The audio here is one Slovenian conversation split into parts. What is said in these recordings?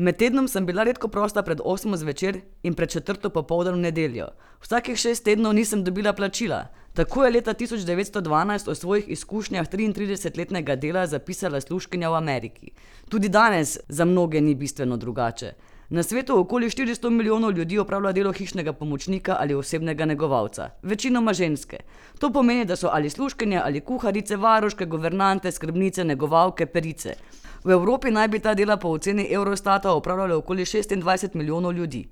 Med tednom sem bila redko prosta pred osmo zvečer in pred četrto popoldan v nedeljo, vsakih šest tednov nisem dobila plačila, tako je leta tisoč devetsto dvanajst o svojih izkušnjah triintridesetletnega dela zapisala služkinja v Ameriki. Tudi danes za mnoge ni bistveno drugače. Na svetu okoli štiristo milijonov ljudi opravlja delo hišnega pomočnika ali osebnega negovalca, večinoma ženske. To pomeni, da so ali služkinje ali kuharice, varuške, guvernante, skrbnice, negovalke, perice. V Evropi naj bi ta dela po oceni Eurostata opravljalo okoli šestindvajset milijonov ljudi.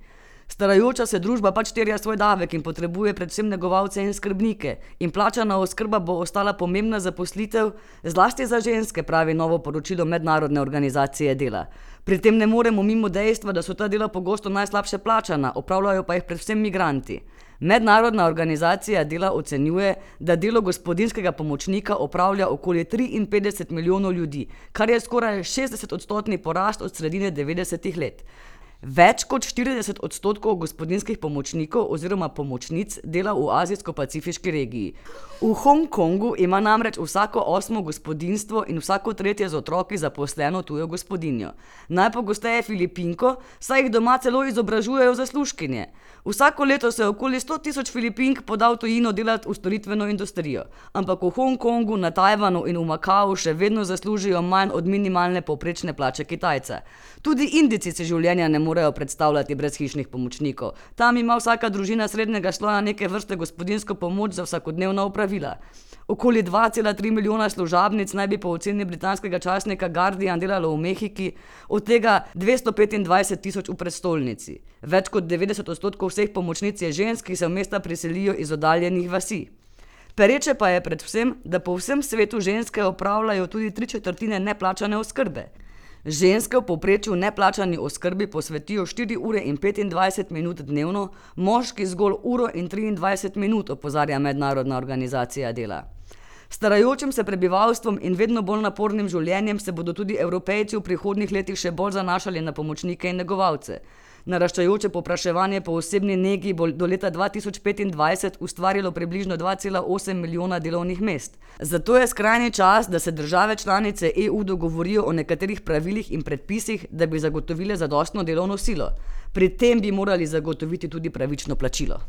Starajoča se družba pač terja svoj davek in potrebuje predvsem negovalce in skrbnike in plačana oskrba bo ostala pomembna zaposlitev, zlasti za ženske, pravi novo poročilo Mednarodne organizacije dela. Pri tem ne moremo mimo dejstva, da so ta dela pogosto najslabše plačana, opravljajo pa jih predvsem migranti. Mednarodna organizacija dela ocenjuje, da delo gospodinjskega pomočnika opravlja okoli triinpetdeset milijonov ljudi, kar je skoraj šestdesetodstotni porast od sredine devetdesetih let. Več kot štirideset odstotkov gospodinjskih pomočnikov oziroma pomočnic dela v azijsko-pacifiški regiji. V Hongkongu ima namreč vsako osmo gospodinjstvo in vsako tretje z otroki zaposleno tujo gospodinjo. Najpogosteje Filipinko, saj jih doma celo izobražujejo za služkinje. Vsako leto se okoli sto tisoč Filipink poda v tujino delat v storitveno industrijo, ampak v Hongkongu, na Tajvanu in v Makau še vedno zaslužijo manj od minimalne povprečne plače Kitajca. Tudi Indijci si življenja ne morejo predstavljati brez hišnih pomočnikov, tam ima vsaka družina srednjega sloja neke vrste gospodinjsko pomoč za vsakodnevna opravila. Okoli dva cela tri milijona služabnic naj bi po oceni britanskega časnika Guardian delalo v Mehiki, od tega dvesto petindvajset tisoč v prestolnici. Več kot devetdeset odstotkov vseh pomočnic je žensk, ki se v mesta priselijo iz oddaljenih vasi. Pereče pa je predvsem, da po vsem svetu ženske opravljajo tudi tri četrtine neplačane oskrbe. Ženske v povprečju neplačani oskrbi posvetijo štiri ure in petindvajset minut dnevno, moški zgolj uro in triindvajset minut, opozarja Mednarodna organizacija dela. Starajočim se prebivalstvom in vedno bolj napornim življenjem se bodo tudi Evropejci v prihodnjih letih še bolj zanašali na pomočnike in negovalce. Naraščajoče povpraševanje po osebni negi bo do leta dva tisoč petindvajset ustvarilo približno dva cela osem milijona delovnih mest. Zato je skrajni čas, da se države članice EU dogovorijo o nekaterih pravilih in predpisih, da bi zagotovile zadostno delovno silo. Pri tem bi morali zagotoviti tudi pravično plačilo.